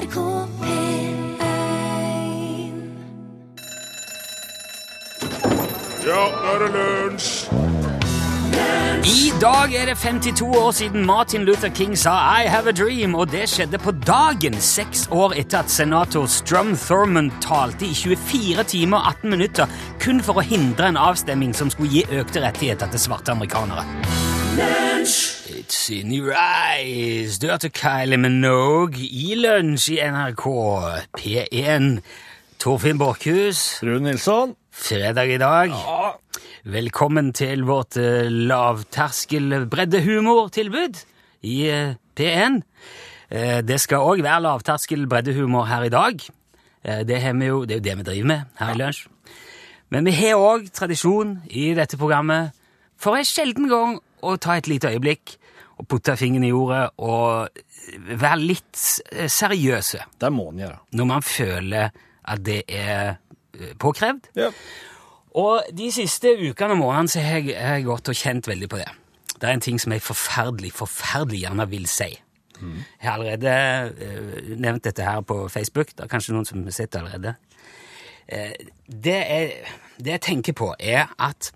NRK P1 Ja, nå er det lunsj! I dag er det 52 år siden Martin Luther King sa I have a dream, og det skjedde på dagen seks år etter at senator Strum Thurmond talte i 24 timer og 18 minutter kun for å hindre en avstemming som skulle gi økte rettigheter til svarte amerikanere. It's in your eyes. Du hørte Kylie Minogue i lunsj i NRK P1. Torfinn Borchhus, Rune Nilsson. fredag i dag. Velkommen til vårt uh, lavterskel breddehumortilbud i eh, P1. Eh, det skal òg være lavterskel breddehumor her i dag. Eh, det, har vi jo, det er jo det vi driver med her i Lunsj. Men vi har òg tradisjon i dette programmet for en sjelden gang å ta et lite øyeblikk og putte fingeren i jordet og være litt eh, seriøse Det må han gjøre. når man føler at det er eh, påkrevd. Ja. Og de siste ukene og månedene så har jeg, jeg gått og kjent veldig på det. Det er en ting som jeg forferdelig, forferdelig gjerne vil si. Jeg har allerede eh, nevnt dette her på Facebook. Det er kanskje noen som har sett det allerede. Det, jeg, det jeg tenker på, er at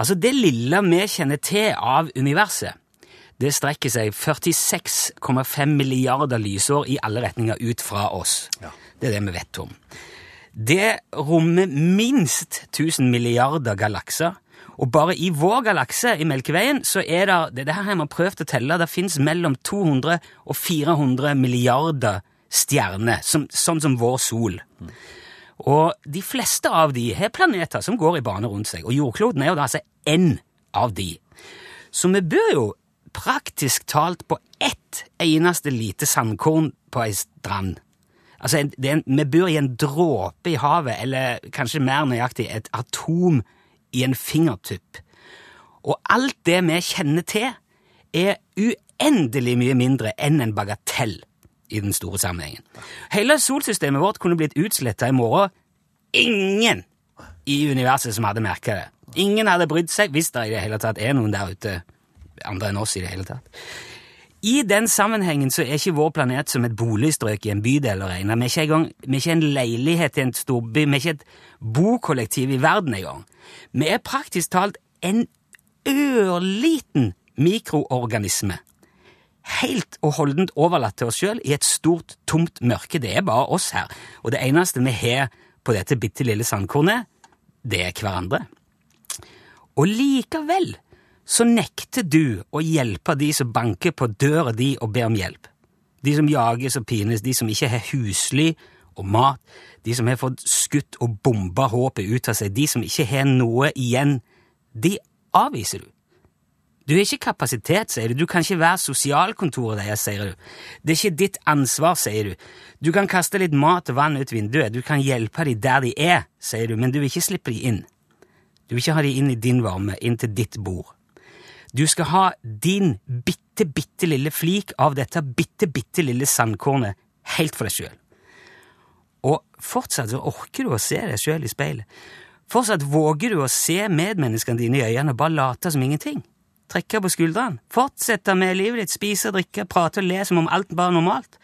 altså det lille vi kjenner til av universet, det strekker seg 46,5 milliarder lysår i alle retninger ut fra oss. Det er det vi vet om. Det rommer minst 1000 milliarder galakser. Og bare i vår galakse, i Melkeveien, så er det det, her har man prøvd å telle, det fins mellom 200 og 400 milliarder stjerner, som, sånn som vår sol. Og de fleste av de har planeter som går i bane rundt seg, og jordkloden er jo da altså én av de. Så vi bor jo praktisk talt på ett eneste lite sandkorn på ei strand. Altså, en- en, Vi bor i en dråpe i havet, eller kanskje mer nøyaktig et atom i en fingertupp. Og alt det vi kjenner til, er uendelig mye mindre enn en bagatell i den store sammenhengen. Hele solsystemet vårt kunne blitt utsletta i morgen. Ingen i universet som hadde merka det. Ingen hadde brydd seg, hvis det i det hele tatt er noen der ute andre enn oss i det hele tatt. I den sammenhengen så er ikke vår planet som et boligstrøk i en bydel å regne. Vi er ikke, engang, vi er ikke en leilighet i en storby, vi er ikke et bokollektiv i verden engang. Vi er praktisk talt en ørliten mikroorganisme. Helt og holdent overlatt til oss sjøl i et stort, tomt mørke. Det er bare oss her. Og det eneste vi har på dette bitte lille sandkornet, det er hverandre. Og likevel så nekter du å hjelpe de som banker på døra di og ber om hjelp. De som jages og pines, de som ikke har husly og mat, de som har fått skutt og bomba håpet ut av seg, de som ikke har noe igjen, de avviser du. Du har ikke kapasitet, sier du. Du kan ikke være sosialkontoret deres, sier du. Det er ikke ditt ansvar, sier du. Du kan kaste litt mat og vann ut vinduet, du kan hjelpe dem der de er, sier du, men du vil ikke slippe dem inn. Du vil ikke ha dem inn i din varme, inn til ditt bord. Du skal ha din bitte, bitte lille flik av dette bitte, bitte lille sandkornet helt for deg sjøl. Og fortsatt så orker du å se deg sjøl i speilet. Fortsatt våger du å se medmenneskene dine i øynene og bare late som ingenting. Trekke på skuldrene. Fortsette med livet ditt, spise, drikke, prate og le som om alt bare er normalt.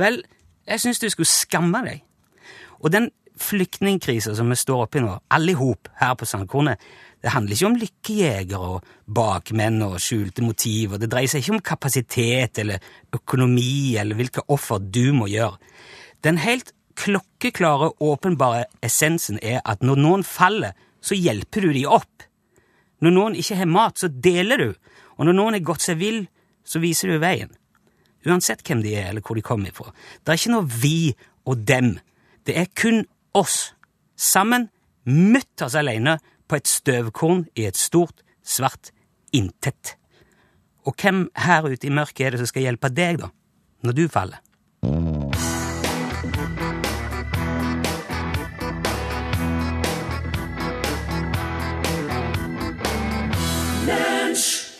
Vel, jeg syns du skulle skamme deg. Og den flyktningkrisa som vi står oppi nå, alle i hop her på Sandkornet, det handler ikke om lykkejegere og bakmenn og skjulte motiver. Det dreier seg ikke om kapasitet eller økonomi eller hvilke offer du må gjøre. Den helt klokkeklare, åpenbare essensen er at når noen faller, så hjelper du de opp. Når noen ikke har mat, så deler du. Og når noen er gått seg vill, så viser du veien. Uansett hvem de er, eller hvor de kommer ifra. Det er ikke noe vi og dem. Det er kun oss. Sammen, mutters alene, på et støvkorn i et stort, svart intet. Og hvem her ute i mørket er det som skal hjelpe deg, da? Når du faller?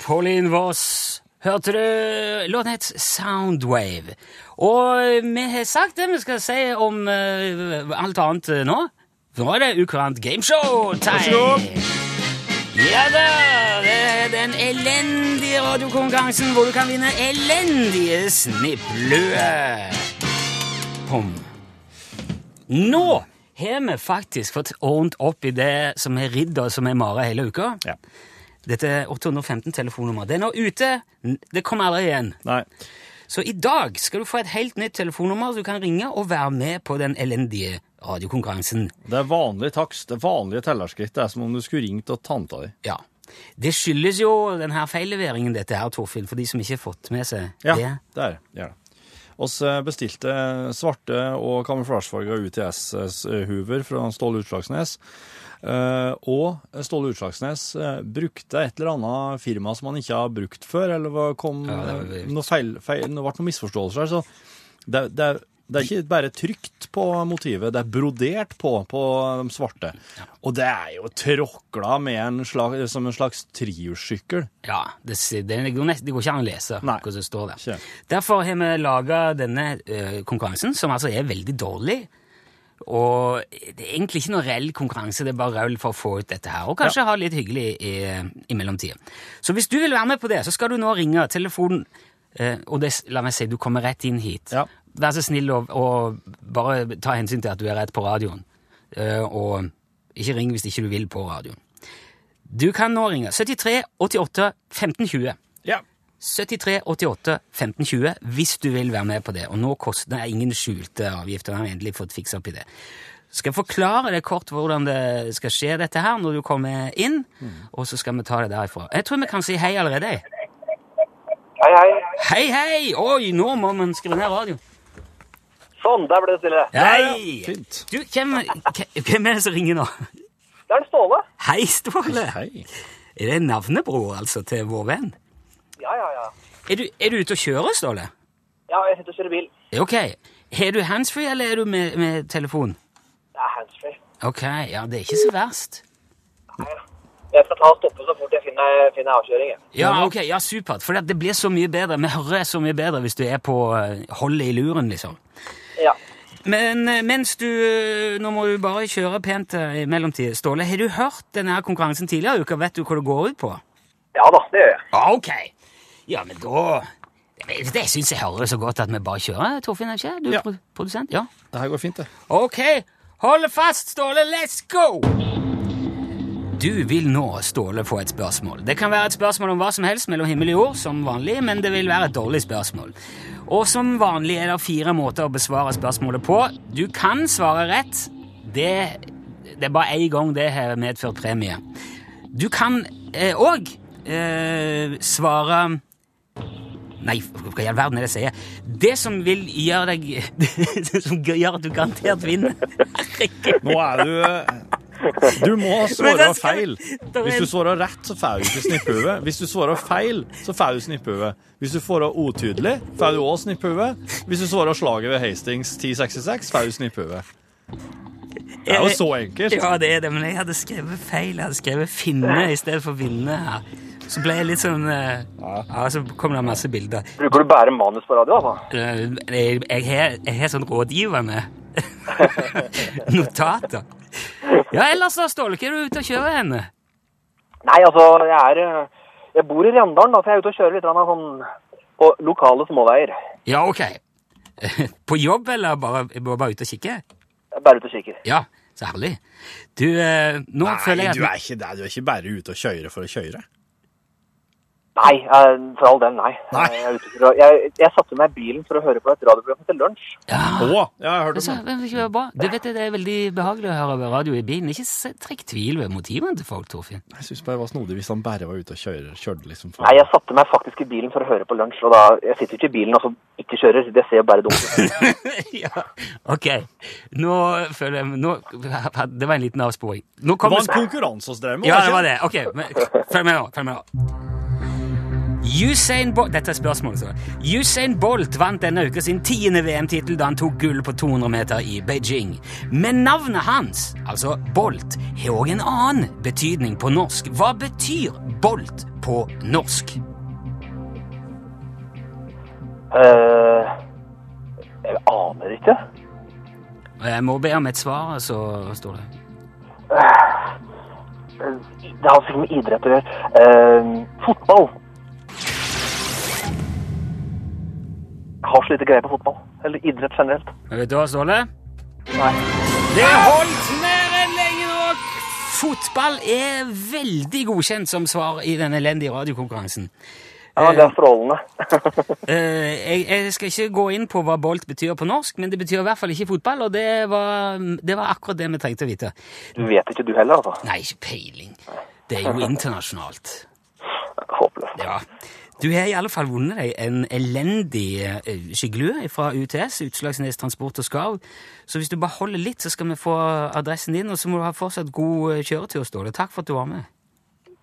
Pauline Voss. Hørte du låten het Soundwave? Og vi har sagt det vi skal si om uh, alt annet eh, nå. Nå er det ukurant gameshow-time! Ja da! Det er den elendige radiokonkurransen hvor du kan vinne elendige snipplue. pom. Nå har vi faktisk fått ordnet opp i det som er ridd og som er mare hele uka. Ja. Dette er 815-telefonnummer. Det er nå ute. Det kommer aldri igjen. Nei. Så i dag skal du få et helt nytt telefonnummer, så du kan ringe og være med på den elendige radiokonkurransen. Det er vanlig takst, det er vanlige tellerskritt. Det er som om du skulle ringt til tanta di. Ja. Det skyldes jo den her feilleveringen, dette her, Torfinn, for de som ikke har fått med seg Ja, det. det er det. det. Oss eh, bestilte svarte og kamuflasjefarga UTS-huver fra Ståle Utslagsnes. Eh, og Ståle Utslagsnes eh, brukte et eller annet firma som han ikke har brukt før, eller kom Ja, det var noe feil, feil, det ble noen misforståelser her. Så det, det, er- det er ikke bare trykt på motivet, det er brodert på på de svarte. Og det er jo tråkla med en slags, som en slags trihjulssykkel. Ja, det, det, det, går nest, det går ikke an å lese Nei, hva som står der. ikke. Derfor har vi laga denne ø, konkurransen, som altså er veldig dårlig. Og det er egentlig ikke noe reell konkurranse, det er bare raul for å få ut dette her. Og kanskje ha det litt hyggelig i, i mellomtida. Så hvis du vil være med på det, så skal du nå ringe telefonen eh, Og det, la meg si, du kommer rett inn hit. Ja. Vær så snill og, og bare ta hensyn til at du er rett på radioen. Eh, og ikke ring hvis ikke du vil på radioen. Du kan nå ringe 73 88 15 20. Ja. 73 88 15 20 hvis du vil være med på det. Og nå koster det ingen skjulte avgifter. Jeg har endelig fått fiksa opp i det. Skal jeg forklare deg kort hvordan det skal skje dette her når du kommer inn, og så skal vi ta det derifra. Jeg tror vi kan si hei allerede. Hei, hei. Hei, hei! Oi, nå må man skru ned radioen. Sånn, der ble det stille. Hei! Fint. Du, hvem, hvem er det som ringer nå? Det er Ståle. Hei, Ståle! Hei. Er det navnebror, altså, til vår venn? Ja, ja, ja. Er du, er du ute og kjører, Ståle? Ja, jeg sitter og kjører bil. Ok. Har du handsfree, eller er du med, med telefon? Det er handsfree. Ok, ja, det er ikke så verst. Nei, ja. Jeg skal ta og stoppe så fort jeg finner, finner avkjøring. jeg. Ja, ok, ja, supert. For det, det blir så mye bedre. Vi hører så mye bedre hvis du er på eh, holdet i luren, liksom. Men eh, mens du eh, Nå må du bare kjøre pent eh, i mellomtid. Ståle, har du hørt denne konkurransen tidligere i uka? Vet du hva det går ut på? Ja da, det gjør jeg. Ja, ok. Ja, men da Det, det syns jeg hører så godt at vi bare kjører, Torfinn, er ikke? Du er Ja. produsent? Ja. Det her går fint, det. Ok, hold fast, Ståle. Let's go! Du vil nå, Ståle, få et spørsmål. Det kan være et spørsmål om hva som helst mellom himmel og jord, som vanlig, men det vil være et dårlig spørsmål. Og som vanlig er det fire måter å besvare spørsmålet på. Du kan svare rett. Det, det er bare én gang det har medført premie. Du kan òg eh, svare Nei, hva i all verden er det jeg sier? Det som vil gjøre deg som gjør at du garantert vinner. Nå er du eh, Du må svare feil. Hvis du svarer rett, så får du ikke snipphue. Hvis du svarer feil, så får du snipphue. Hvis du svarer otydelig, får du òg snipphue. Hvis du svarer slaget ved Hastings 1066, får du snipphue. Det er jo så enkelt. Ja, det er det, men jeg hadde skrevet feil. Jeg hadde skrevet 'finne' i stedet for 'vinne' her. Så ble jeg litt sånn eh, Ja, så kom det masse bilder. Bruker du bare manus på radio, altså? Eh, Jeg, jeg, har, jeg har sånn rådgivende notater. Ja, ellers da, Ståle, hva er du ute og kjører henne? Nei, altså, jeg er eh, Jeg bor i Rendalen, da, så jeg er ute og kjører litt sånn på lokale småveier. Ja, ok. På jobb, eller bare, bare ute og kikke? Bare ute og kikker. Ja, så herlig. Du, eh, nå Nei, føler jeg at du er ikke der. Du er ikke bare ute og kjører for å kjøre. Nei, eh, for all del, nei. Nei. Jeg, jeg, jeg satte meg i bilen for å høre på et radioprogram til lunsj. Ja, oh, ja, jeg hørte hørt det, bra. Du vet det, det er veldig behagelig å høre radio i bilen. Ikke trekk tvil ved motivene til folk, Torfinn. Jeg syns bare det var snodig hvis han bare var ute og kjører, kjørte liksom for Nei, jeg satte meg faktisk i bilen for å høre på lunsj, og da, jeg sitter ikke i bilen og så ikke kjører. Det ser jo bare dumt ut. ja, ok. Nå føler jeg nå, Det var en liten avsporing. Nå Det var en konkurranse hos dere med, Ja, det var det. Ok, men, følg med nå. følg med nå. Usain Bolt Dette er spørsmålet. Så. Usain Bolt vant denne uka sin tiende VM-tittel da han tok gull på 200 meter i Beijing. Men navnet hans, altså Bolt, har òg en annen betydning på norsk. Hva betyr Bolt på norsk? Eh, jeg aner ikke. Jeg må be om et svar, så står det. Eh, Det har sikkert med idrett å gjøre. Uh, fotball. Har så lite greie på fotball. Eller idrett generelt. Men vet du hva, Ståle? Nei. Det holdt mer enn lenge nok! Fotball er veldig godkjent som svar i den elendige radiokonkurransen. Ja, det er strålende. Eh, jeg, jeg skal ikke gå inn på hva bolt betyr på norsk, men det betyr i hvert fall ikke fotball, og det var, det var akkurat det vi trengte å vite. Du vet ikke du heller, altså. Nei, ikke peiling. Det er jo internasjonalt. Håpløst. Ja. Du har i alle fall vunnet deg en elendig eh, skyggelue fra UTS, Utslagsnes Transport og Skarv. Så hvis du bare holder litt, så skal vi få adressen din, og så må du ha fortsatt god eh, kjøretur, Ståle. Takk for at du var med.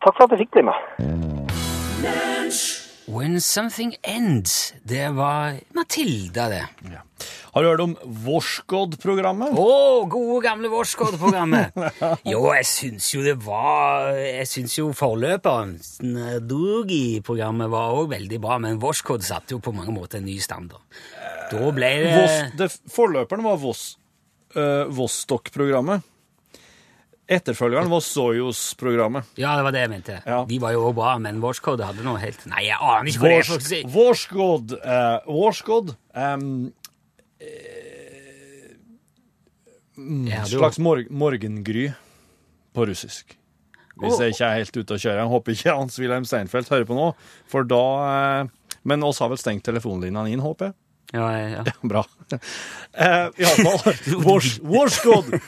Takk for at jeg fikk bli med. When Something Ends. Det var Matilda, det. Har du hørt om Vorskod-programmet? Å, gode, gamle Vorskod-programmet! jo, jeg syns jo det var Jeg syns jo forløperen, Dugi-programmet, var òg veldig bra, men Vorskod satte jo på mange måter en ny standard. Da ble det Voss, det forløperen var Voss, uh, Vostok-programmet. Etterfølgeren var Soyuz-programmet. Ja, det var det jeg mente. Ja. De var jo også bra, men Vorskod hadde noe helt Nei, jeg aner ikke hva det er for å si. Vorskod uh, Vorskod um, Ja, du- slags mor morgengry på russisk. Hvis jeg ikke er helt ute å kjøre. Jeg håper ikke Hans-Wilhelm Steinfeld hører på nå, for da eh, Men oss har vel stengt telefonlinjene inn, håper jeg. Ja, ja. ja. Bra. Eh, Iallfall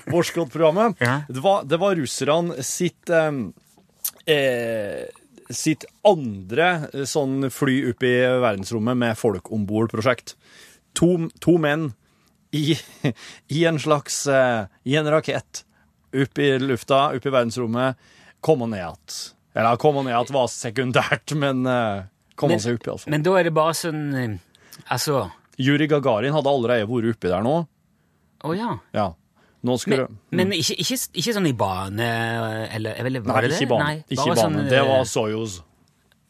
Vorskod-programmet. Ja. Det, var, det var russerne sitt eh, eh, sitt andre eh, sånn fly opp i verdensrommet med folk om bord-prosjekt. To, to menn i, i en slags eh, I en rakett opp i lufta, opp i verdensrommet. Komme ned igjen. Eller komme ned igjen var sekundært, men komme seg opp, iallfall. Men da er det bare sånn Altså Juri Gagarin hadde allerede vært oppi der nå. Å ja. Ja. Nå skulle Men, men ikke, ikke, ikke sånn i bane, eller eller Nei, det ikke i bane. Nei, ikke i bane. sånn, det eh, var Soyuz.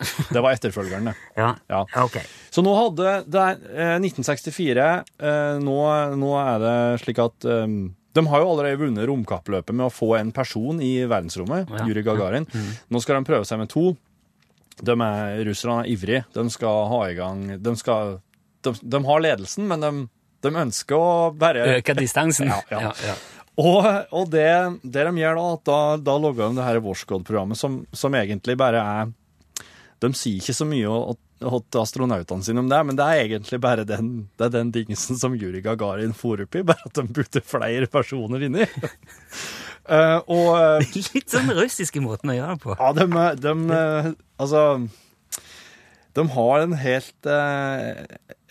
Det var etterfølgeren, det. Ja. Ja. Ok. Så nå hadde det er eh, 1964 eh, nå, nå er det slik at eh, De har jo allerede vunnet romkappløpet med å få en person i verdensrommet, Ja. Juri Gagarin. Nå skal de prøve seg med to. De er, russerne er ivrige. De skal ha i gang De, skal, de, de har ledelsen, men de, de ønsker å bare Øke distansen. Ja, ja. ja. Og, og det, det de gjør da, at da, da logger de det her Vorskod-programmet, som, som egentlig bare er De sier ikke så mye til astronautene sine om det, men det er egentlig bare den, det er den dingsen som Juri Gagarin for opp i, bare at de putter flere personer inni. uh, og Litt sånn russiske måten å gjøre det på. ja, de, de, Altså De har en helt eh,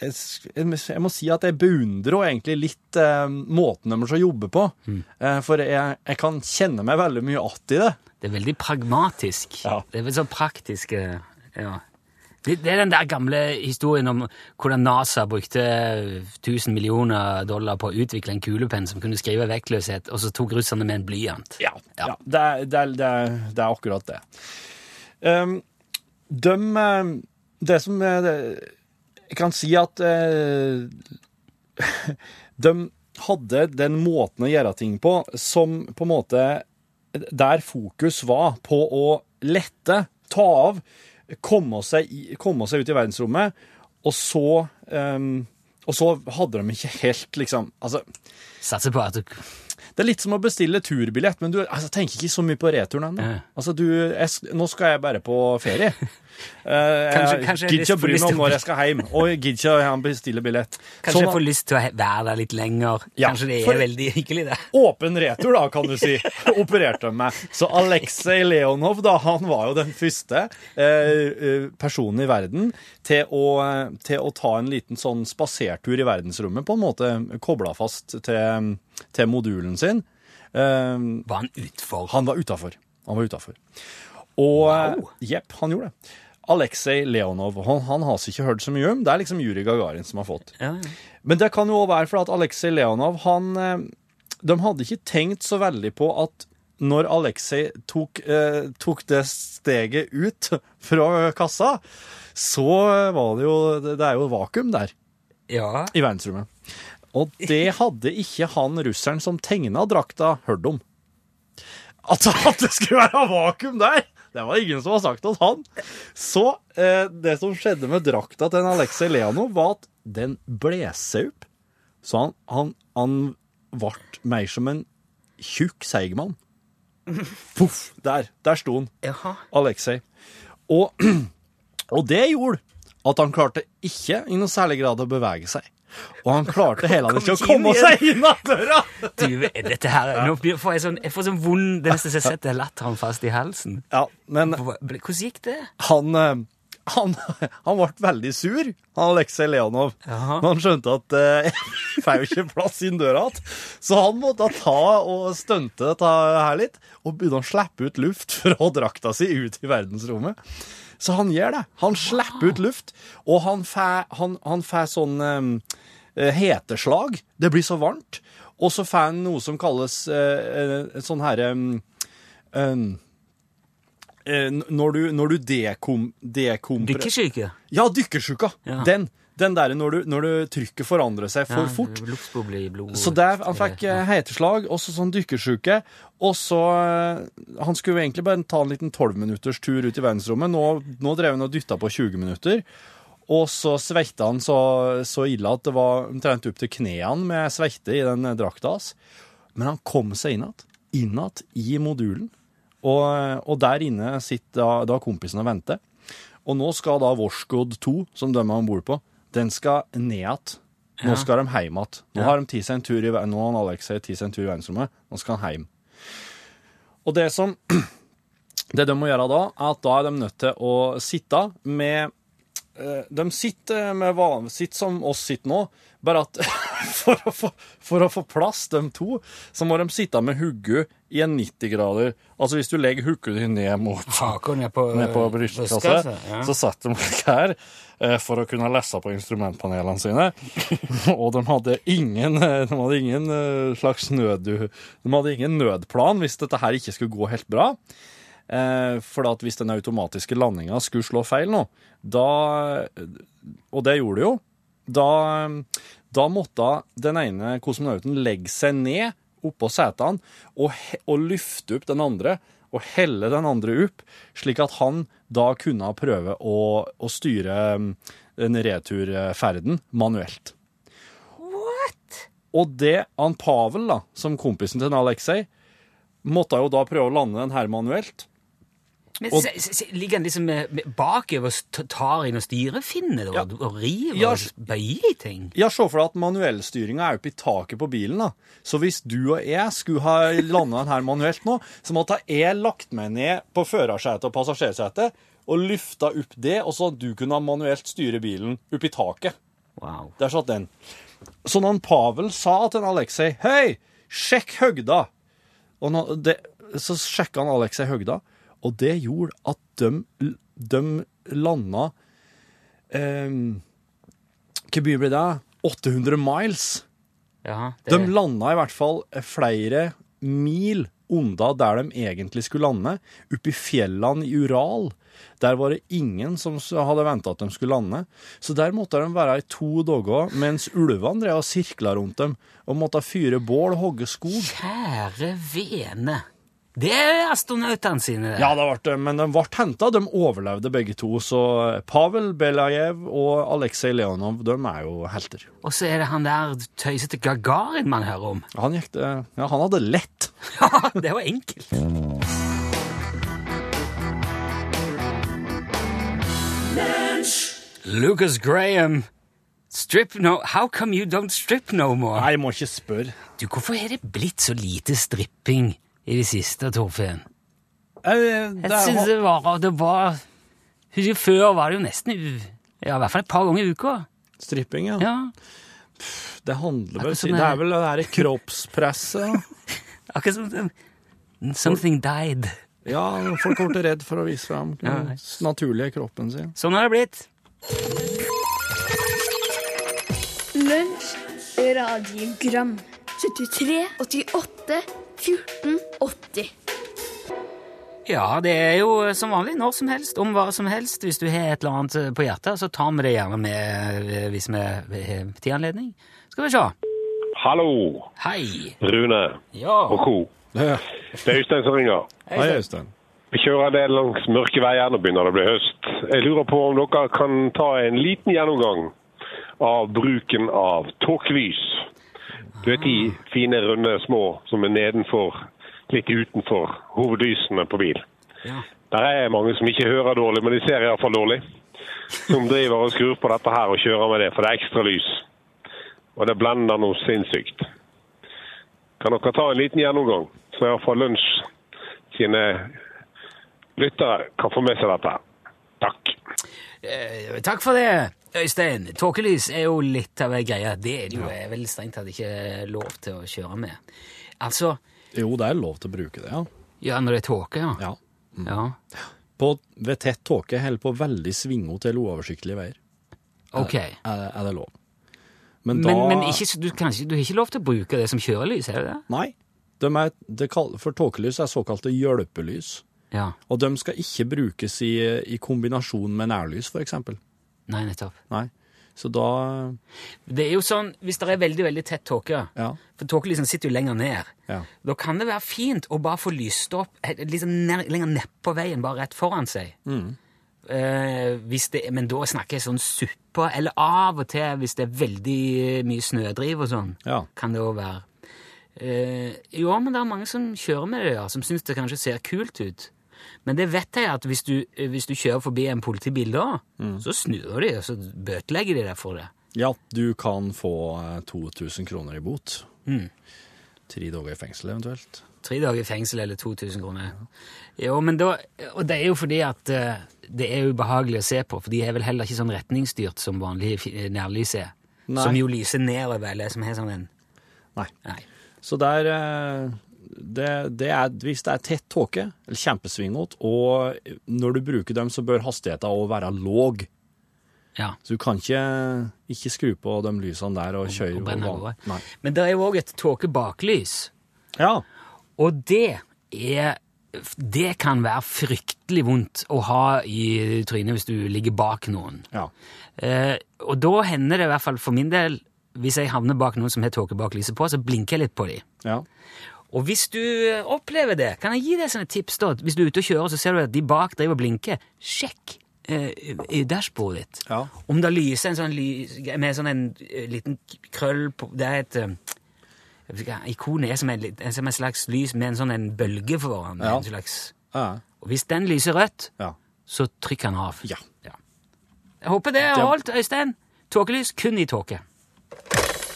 jeg, må si at jeg beundrer egentlig litt eh, måten deres å jobbe på. Mm. for jeg, jeg kan kjenne meg veldig mye att i det. Det er veldig pragmatisk. Ja. Det er veldig sånn praktisk. ja. det, det er den der gamle historien om hvordan NASA brukte 1000 millioner dollar på å utvikle en kulepenn som kunne skrive vektløshet, og så tok russerne med en blyant. Ja, Ja. det, er, det, er, det, er, det akkurat det. Um, de eh, Det som er Jeg kan si at eh, De hadde den måten å gjøre ting på som på en måte Der fokus var på å lette, ta av, komme seg, komme seg ut i verdensrommet, og så um, og så hadde de ikke helt, liksom Altså, Satser på at du det er litt som å bestille turbillett, men du altså, tenker ikke så mye på returen ennå. Ja. Altså, du, jeg, nå skal jeg bare på ferie. Kanskje- jeg kanskje jeg gidder ikke å bry meg om når jeg skal hjem, og jeg gidder ikke å bestille billett. Kanskje Sånn jeg får lyst til å være der litt lenger. Ja, Kanskje det er veldig hyggelig, det. Åpen retur, da, kan du si, opererte meg. Så Aleksej Leonov, da, han var jo den første eh, eh, personen i verden til å, til å ta en liten sånn spasertur i verdensrommet, på en måte kobla fast til, til modulen sin. Eh, Var han utfor? Han var utafor. Han var utafor. Og Wow. Jepp, han gjorde det. Aleksej Leonov han, han har vi ikke hørt så mye om. Det er liksom Juri Gagarin som har fått. Ja, ja. Men det kan jo òg være fordi at Aleksej Leonov han, eh, De hadde ikke tenkt så veldig på at når Aleksej tok, eh, tok det steget ut fra kassa, så var det jo Det er jo vakuum der ja. i verdensrommet. Og det hadde ikke han russeren som tegna drakta, hørt om. At, at det skulle være vakuum der! Det var ingen som har sagt til han. Så eh, det som skjedde med drakta til Aleksej Leonov, var at den ble seg opp. Så han, han, han ble mer som en tjukk seigmann. Poff! Der, der sto han. Jaha. Alexei. Og, og det gjorde at han klarte ikke i noe særlig grad å bevege seg. Og han klarte heller ikke å komme seg inn av døra! Du, dette her Nå får jeg sånn, jeg får sånn vond Det neste jeg setter latteren fast i halsen. Ja, men Hvordan gikk det? han, eh, han, han ble veldig sur, han Aleksej Leonov. Men han skjønte at eh, jeg får jo ikke plass inn døra igjen. Så han måtte ta og stunte dette her litt, og begynne å slippe ut luft fra drakta si ut i verdensrommet. Så han gjør det. Han slipper ut luft, og han får, han, han får sånn um, heteslag. Det blir så varmt. Og så får han noe som kalles uh, sånn herre um, um, uh, når du, når du dekom, dekompre... Dykkersyke? Ja, dykkersjuka. Ja. Den. Den der når, du, når du trykket forandrer seg for fort. Luftboble i blod, Så der, han fikk ja. heteslag, også sånn dykkersjuke. Og så eh, Han skulle jo egentlig bare ta en liten 12 minutters tur ut i verdensrommet. Nå, nå drev han og dytta på 20 minutter. Og så sveita han så, så ille at det var omtrent opp til knærne med sveite i den eh, drakta hans. Men han kom seg inn igjen. Inn igjen i modulen. Og, og der inne sitter da, da kompisen og venter. Og nå skal da Worsgood 2, som de er om bord på, den skal ned igjen. Nå skal de hjem igjen. Nå har de tatt seg en tur i, nå har Alexei tatt seg en tur i verdensrommet. Nå skal han hjem. Og det som Det de må gjøre da, er at da er de nødt til å sitte med eh, De sitter med sitt som oss sitter nå, bare at for å, få, for å få plass, de to, så må de sitte med hodet i en 90 grader. Altså hvis du legger hodet ditt ned mot Haken ned på, ned på brystkassa, ja. så satt de slik her for å kunne lese på instrumentpanelene sine. og de hadde ingen, eh, de hadde ingen eh, slags nød... De hadde ingen nødplan hvis dette her ikke skulle gå helt bra. Eh, for at hvis den automatiske landinga skulle slå feil nå, da Og det gjorde det jo. Da, da måtte den ene kosmonauten legge seg ned oppå setene og, og løfte opp den andre og helle den andre opp, slik at han da kunne prøve å, å styre mm, den returferden manuelt. What? Og det, han Pavel, da, som kompisen til Alexei, måtte jo da prøve å lande den her manuelt. Men Og- Ligger han liksom bakover og tar inn og styrefinner og, Ja. og river Ja, og bøyer i ting? Ja, se for deg at manuellstyringa er oppe i taket på bilen. da. Så hvis du og jeg skulle ha landa den her manuelt nå, så måtte jeg lagt meg ned på førersetet og passasjersetet og løfta opp det, og så du kunne manuelt styre bilen opp i taket. Wow. Der satt den. Så når Pavel sa til en Alexei Hei, sjekk høgda! Og det, så sjekka han Alexei høgda, og det gjorde at de, de landa eh, Hvor mye ble det? 800 miles. Ja, det, De landa i hvert fall flere mil unna der de egentlig skulle lande, oppe i fjellene i Ural. Der var det ingen som hadde venta at de skulle lande. Så der måtte de være i to dager mens ulvene drev og sirkla rundt dem og måtte fyre bål og hogge skog. Kjære vene. Det er astronautene sine. det. Ja, det ble, men de ble henta. De overlevde begge to. Så Pavel Belajev og Aleksej Leonov de er jo helter. Og så er det han der tøysete Gagarin man hører om. Han, gikk ja, han hadde lett. Ja, det var enkelt. Lucas Graham. Strip no How come you don't strip no more? Nei, jeg må ikke spørre. Du, Hvorfor er det blitt så lite stripping i det siste, Torfinn? Eh, Jeg synes det var, det var Husker Før var det jo nesten ja, i hvert fall et par ganger i uka. Stripping, ja. Ja, Det handler vel sånn, Det er vel det derre kroppspresset. Akkurat som Something died. Ja, folk ble redd for å vise fram Ja. den naturlige kroppen sin. Sånn har det blitt. Lunsj, radiogram 73, 88, 14, 80 Ja, det er jo som vanlig når som helst, om hva som helst. Hvis du har et eller annet eh, på hjertet, så tar vi det gjerne med eh, hvis vi har tid anledning. Skal vi se. Hallo, Hei. Rune Ja. og co. Ja. Det er Øystein som ringer. Hei, Øystein. Vi kjører en del langs mørke veier, nå begynner det å bli høst. Jeg lurer på om dere kan ta en liten gjennomgang av bruken av tåkelys Du vet de fine, runde, små som er nedenfor, litt utenfor hovedlysene på bil. Ja. Der er mange som ikke hører dårlig, men de ser iallfall dårlig. Som driver og skrur på dette her og kjører med det, for det er ekstra lys. Og det blender noe sinnssykt. Kan dere ta en liten gjennomgang, så iallfall Lunsj sine lyttere kan få med seg dette. Takk. Eh, takk for det, Øystein. Tåkelys er jo litt av ei greie. Det er det jo er vel strengt tatt ikke lov til å kjøre med. Altså, Jo, det er lov til å bruke det, ja. ja, når det er tåke, ja. ja. ja. På, ved tett tåke holder på veldig svingete eller uoversiktlige veier Ok. er, er det lov. Men da Men, men ikke, du, kanskje, du har ikke lov til å bruke det som kjørelys, er det det? Nei. De er, de kall, for tåkelys er såkalte hjelpelys. Ja. Og de skal ikke brukes i, i kombinasjon med nærlys, for eksempel. Nei, nettopp. Nei. Så da Det er jo sånn, hvis det er veldig, veldig tett tåke, Ja. for tåkelysen sitter jo lenger ned, Ja. da kan det være fint å bare få lyst opp eh, liksom ned, lenger nedpå veien, bare rett foran seg. Eh, hvis det, men da snakker jeg sånn suppe, eller av og til hvis det er veldig mye snødriv og sånn, Ja. kan det òg være. Eh, jo, men det er mange som kjører med det, ja, som syns det kanskje ser kult ut. Men det vet jeg at hvis du, hvis du kjører forbi en politibil da, så snur de, og så bøtelegger de deg for det. Ja, du kan få eh, 2000 kroner i bot. Mm. Tre dager i fengsel eventuelt. Tre dager i fengsel eller 2000 kroner. Jo, men da, og det er jo fordi at eh, det er ubehagelig å se på, for de er vel heller ikke sånn retningsstyrt som vanlig nærlys er. Som jo lyser nedover, eller som har sånn en Nei. Nei. Så der, eh, det, det er, hvis det er tett tåke, eller kjempesvingete, og når du bruker dem, så bør hastigheten òg være låg. Ja. Så du kan ikke, ikke skru på de lysene der og kjøre og over. over. Nei. Men det er jo òg et tåkebaklys. Ja. Og det er Det kan være fryktelig vondt å ha i trynet hvis du ligger bak noen. ja. Eh, og da hender det i hvert fall for min del, hvis jeg havner bak noen som har tåkebaklyset på, så blinker jeg litt på dem. Ja. Og hvis du opplever det, kan jeg gi deg sånne tips da? Hvis du er ute og kjører, så ser du at de bak driver og blinker. Sjekk eh, i dashbordet ditt. Ja. Om det lyser en sånn lys, med sånn en eh, liten krøll på Det er et eh, Ikonet er som en, som en slags lys med en sånn en bølge foran. Ja. En slags, Ja. og hvis den lyser rødt, ja. så trykk den av. Ja. Jeg håper det har holdt, Øystein. Tåkelys kun i tåke.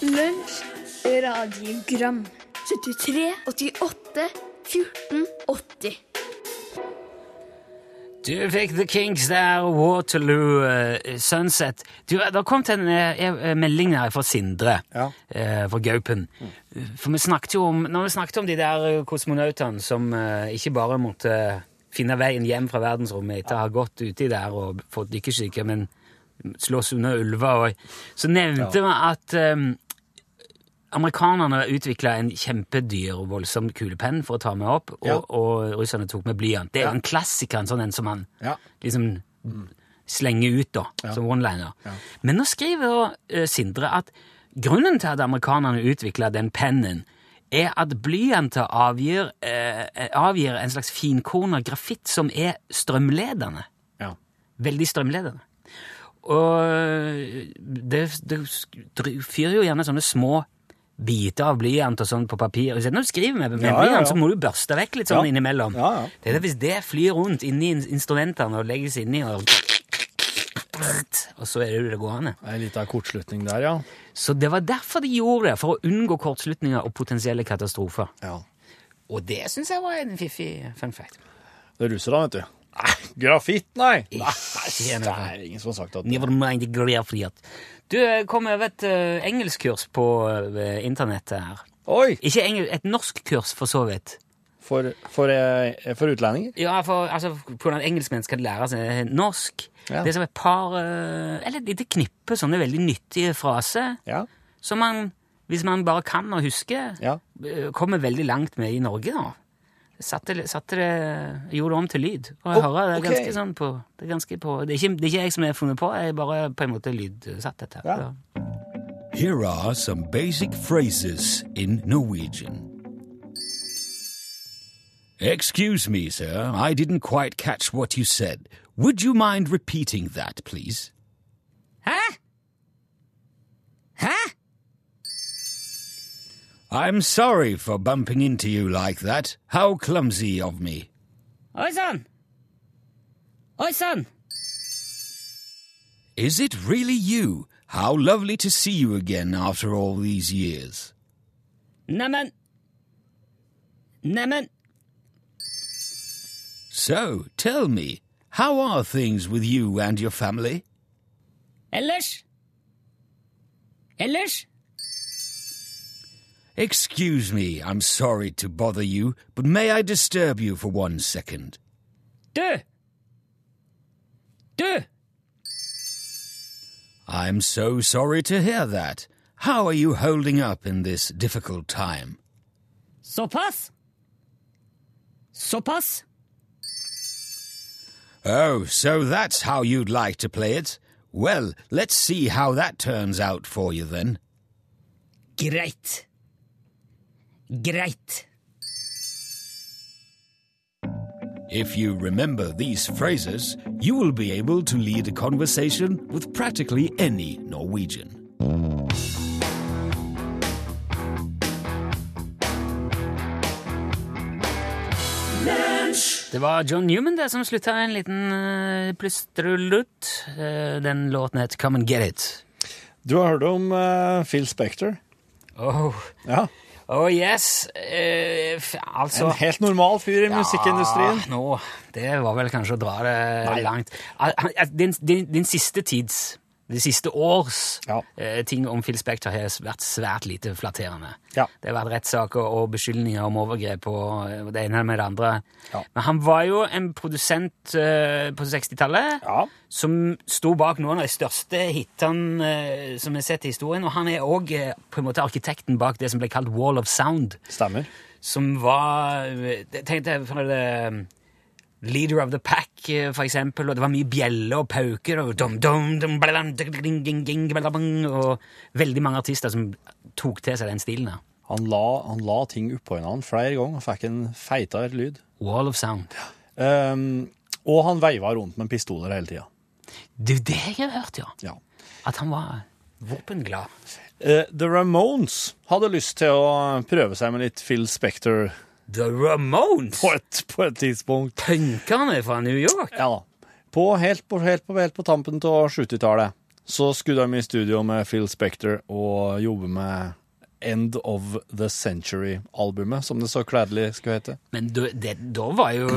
Lunsj, radiogram 73, 88, 14, 80 Du fikk The Kinks der, Waterloo, uh, Sunset. Du, Det kom til en eh, eh, melding her fra Sindre, Ja. uh, fra Gaupen. For vi snakket jo om, når vi snakket om de der eh, kosmonautene som eh, ikke bare måtte finne veien hjem fra verdensrommet etter å ha gått uti der og fått dykkersyke, men slåss under ulver. Og, så nevnte vi at eh, amerikanerne utvikla en kjempedyr og voldsom kulepenn for å ta med opp, og, Ja. og russerne tok med blyant. Det er jo en klassiker, en sånn en som man Ja. liksom slenger ut, da, som one-liner. Men nå skriver eh, Sindre at grunnen til at amerikanerne utvikla den pennen, er at blyanter avgir, eh, avgir en slags finkorna grafitt som er strømledende. Ja. Veldig strømledende. Og det, det fyrer jo gjerne sånne små biter av blyant og sånn på papir. Når du skriver med, med Ja, ja, blyant, ja. så må du børste vekk litt sånn Ja. innimellom. Ja, ja. Det er det hvis det flyr rundt inni in- instrumentene og legges inni, og, og så er det det gående. En liten kortslutning der, ja. Så det var derfor de gjorde det, for å unngå kortslutninger og potensielle katastrofer. ja. Og det syns jeg var en fiffig fun fact. Det er russerne, vet du. Nei, grafitt, nei! Nei, det er ingen som har sagt at Never mind grafitt. Du kom over et uh, engelskkurs på eh, internettet her. Oi! Ikke engel, et norskkurs, for så vidt. For, for, eh, for utlendinger? Ja, for altså, hvordan engelskmenn skal lære seg norsk. Ja. Det er som et par Eller et lite knippe sånne veldig nyttige fraser Ja. som man, hvis man bare kan og husker, Ja. kommer veldig langt med i Norge. da. Satte, det- satte det, gjorde det om til lyd. Og jeg Oh, hører det er okay. ganske sånn på Det er, ganske på, det er, ikke, det er ikke jeg som har funnet på, jeg bare på en måte lydsatt dette. Ja. Here are some basic phrases in Norwegian. Excuse me, sir, I didn't quite catch what you said. Would you mind repeating that, please? I'm sorry for bumping into you like that. How clumsy of me. Oi sann! Oi sann! Is it really you? How lovely to see you again after all these years. Naman. Naman. So, tell me, how are things with you and your family? Ellers Ellers Excuse me, I'm sorry to bother you, but may I disturb you for one second? Du! Du! I'm so sorry to hear that. How are you holding up in this difficult time? Såpass? Såpass? Oh, so that's how you'd like to play it? Well, let's see how that turns out for you then. Greit. Greit. If you remember these phrases, you will be able to lead a conversation with practically any Norwegian. Det var John Newman det som slutta en liten uh, plystrelutt. Uh, den låten het Come and Get It. Du har hørt om uh, Phil Spector? Oh, Ja. Oh yes. Eh, altså En helt normal fyr i musikkindustrien. Ja, nå, det var vel kanskje å dra det langt. Al- al- Din, din, din siste tids, de siste års Ja. eh, ting om Phil Spector har vært svært lite flatterende. Ja. Det har vært rettssaker og beskyldninger om overgrep og eh, det ene med det andre. Ja. Men han var jo en produsent eh, på 60-tallet Ja. som sto bak noen av de største hitene eh, som vi har sett i historien, og han er òg eh, arkitekten bak det som ble kalt Wall of Sound Stemmer. som var Tenk deg for det Leader of the Pack, eh, for eksempel, og det var mye bjeller og pauker og dum, dum, dum, blalam, ding, ding, ding, og veldig mange artister som tok til seg den stilen. Han la, han la ting oppå hverandre flere ganger og fikk en feitere lyd. Wall of Sound. Um, og han veiva rundt med pistoler hele tida. Det har jeg hørt, ja. Ja. At han var våpenglad. Uh, The Ramones hadde lyst til å prøve seg med litt Phil Spector The Ramones! på et, på et tidspunkt. Punkerne fra New York! Ja. På, helt, på, helt, på, helt på tampen av 70-tallet så skulle de i studio med Phil Spector og jobbe med End of the Century-albumet, som det så kledelig skulle hete. Men da, det, da var jo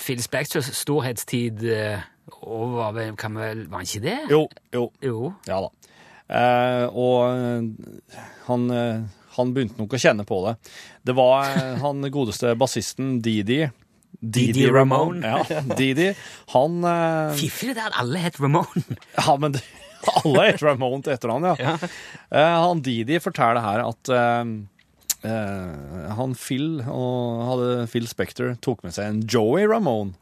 Phil Spectors storhetstid eh, over, kan vi vel Var han ikke det? Jo, jo. Jo. Ja da. Eh, og eh, han, eh, han begynte nok å kjenne på det. Det var eh, han godeste bassisten Didi. Didi Ramone. Ja, Didi. Han eh, Fiffig det at alle het Ramone. Ja, men alle het Ramone til etternavn, ja. Eh, han Didi forteller her at eh, eh, han Phil og hadde Phil Spector tok med seg en Joey Ramone.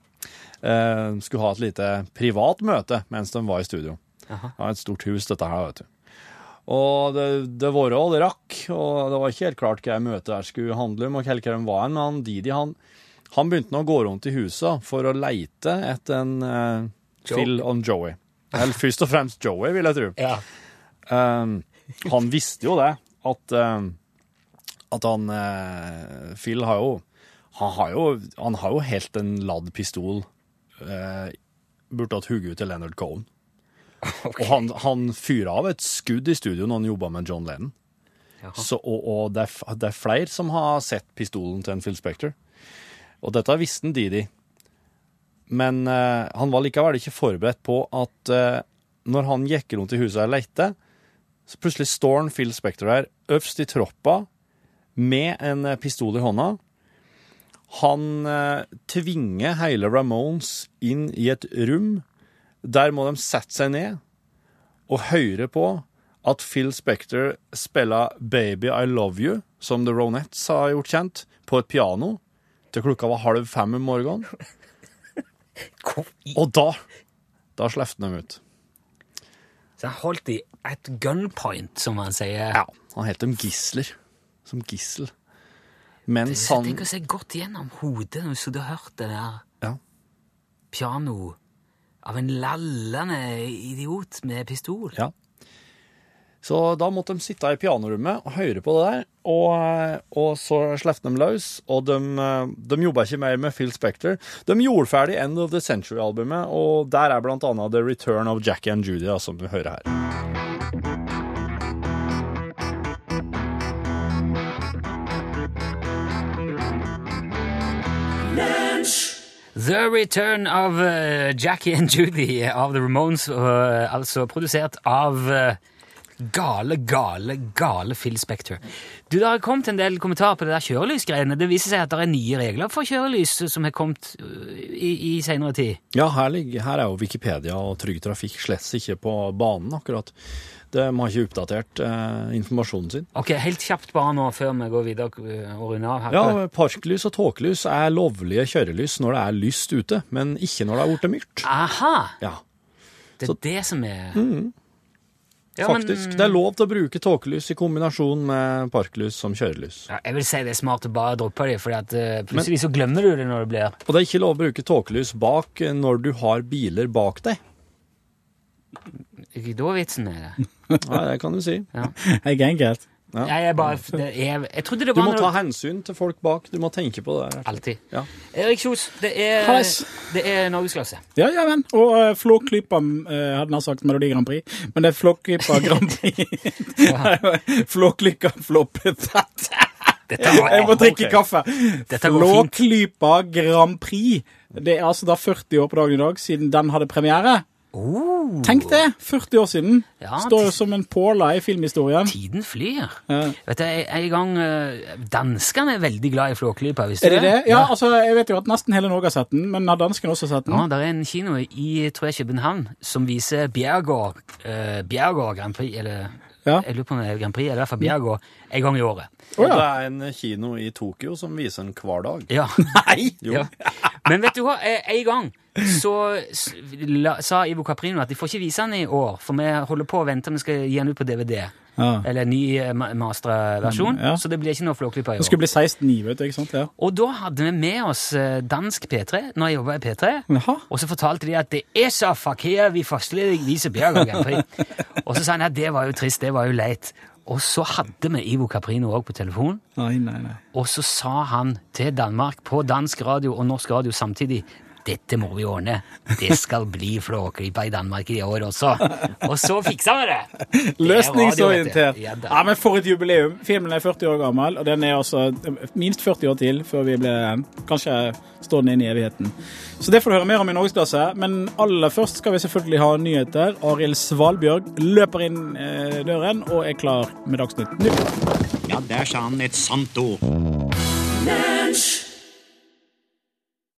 Eh, skulle ha et lite privat møte mens de var i studio. Det var et stort hus, dette her, vet du. Og det, det var jo, det rakk, og det var ikke helt klart hva møtet der skulle handle om, og hva de var, men han Didi han, han begynte nå å gå rundt i huset for å leite etter en uh, Phil og Joey. Eller først og fremst Joey, vil jeg tro. Ja. Um, han visste jo det, at, um, at han uh, Phil har jo han har jo, han har jo helt en ladd pistol uh, burde hatt hugget til Leonard Cohen. Og han, han fyrer av et skudd i studio når han jobba med John Lennon. Så, og og det, er, det er flere som har sett pistolen til en Phil Spector. Og dette visste en Didi. Men uh, han var likevel ikke forberedt på at uh, når han gikk rundt i huset og lette, så plutselig står han Phil Spector der øverst i troppa med en eh, pistol i hånda. Han uh, tvinger hele Ramones inn i et rom. Der må de sette seg ned og høre på at Phil Spector spiller Baby I Love You, som The Ronettes har gjort kjent, på et piano til klokka var halv fem om morgenen. Og da da slapp de ut. Så han holdt de at gunpoint, som man sier. Ja, han het dem gisler. Som gissel. Mens Så han Tenk å se godt gjennom hodet når du har hørt det der Ja. piano av en lallende idiot med pistol. Ja. Så da måtte de sitte i pianorommet og høre på det der, og, og så slapp de løs. Og de, de jobba ikke mer med Phil Spector. De gjorde ferdig End of the Century-albumet, og der er blant annet The Return of Jackie and Judy, som du hører her. The Return of uh, Jackie and Judy av The Ramones, uh, altså produsert av uh, gale, gale, gale Phil Spector. Du, Det har kommet en del kommentarer på det der kjørelysgreiene. Det viser seg at det er nye regler for kjørelys som har kommet i, i senere tid. Ja, her, ligger, her er jo Wikipedia og Trygg Trafikk slett ikke på banen, akkurat. De har ikke oppdatert eh, informasjonen sin. Ok, Helt kjapt bare nå før vi går videre eh, og runder av. her. Ja, Parklys og tåkelys er lovlige kjørelys når det er lyst ute, men ikke når det er blitt mørkt. Aha! Ja, Det er Så- det som er Ja, men- faktisk. Det er lov til å bruke tåkelys i kombinasjon med parklys som kjørelys. Ja, jeg vil si det er smart å bare droppe det, for eh, plutselig så glemmer du det når det blir Og det er ikke lov å bruke tåkelys bak når du har biler bak deg. Ikke da vitsen med det. ja, det kan du si. Jeg er enkelt. Ja. Jeg, er bare, det er, jeg trodde det Du må noe- ta hensyn til folk bak. Du må tenke på det. Alltid. Ja. Erik Kjos, det er, det er norgesklasse. Ja, ja, vel. Og uh, Flåklypa uh, hadde nær sagt Melodi Grand Prix, men det er Flåklypa Grand Prix. Flåklypa floppet. Jeg må drikke kaffe. Dette går fint. Flåklypa Grand Prix. Det er altså da 40 år på dagen i dag siden den hadde premiere. Oh, Tenk det! 40 år siden. Ja, Står jo som en påla i filmhistorien. tiden flyr. Ja. Vet du, en- gang eh, Danskene er veldig glad i Flåklypa, Er det det? Ja, altså, jeg vet jo at nesten hele Norge har sett den, men har danskene også sett den? Ja, det er en kino i tror jeg, København som viser Bjergård, uh, Bjergård Grand Prix, eller Ja. jeg lurer på om det er Grand Prix, eller i hvert fall Bjergård, en gang i året. Og ja. det er en kino i Tokyo som viser den hver dag. Ja. Nei! Jo. Ja. Men vet du hva, Eh, en gang så la, sa Ivo Caprino at de får ikke vise den i år, for vi holder på å vente vi skal gi den ut på DVD. Ja. Eller ny masterversjon mastra versjon, Mm, ja. så det blir ikke noe Flåklypa i Det skulle år. bli 16-9, vet du, ikke sant? Ja. Og da hadde vi med oss eh, dansk P3 når jeg jobba i P3. Jaha. Og så fortalte de at det er så fakir vi førstelig viser Grand Prix. og så sa han at det var jo trist, det var jo leit. Og så hadde vi Ivo Caprino òg på telefon, Nei, nei, nei. og så sa han til Danmark på dansk radio og norsk radio samtidig dette må vi ordne. Det skal bli Flåklypa i Danmark i år også. Og så fiksa vi det! Det er Løsningsorientert. Ja. Ja, men For et jubileum. Filmen er 40 år gammel, og den er også minst 40 år til før vi blir Kanskje står den inne i evigheten. Så det får du høre mer om i Norgesklasse. Men aller først skal vi selvfølgelig ha nyheter. Arild Svalbjørg løper inn eh, døren og er klar med Dagsnytt nå. Ja, der sa han et sant ord.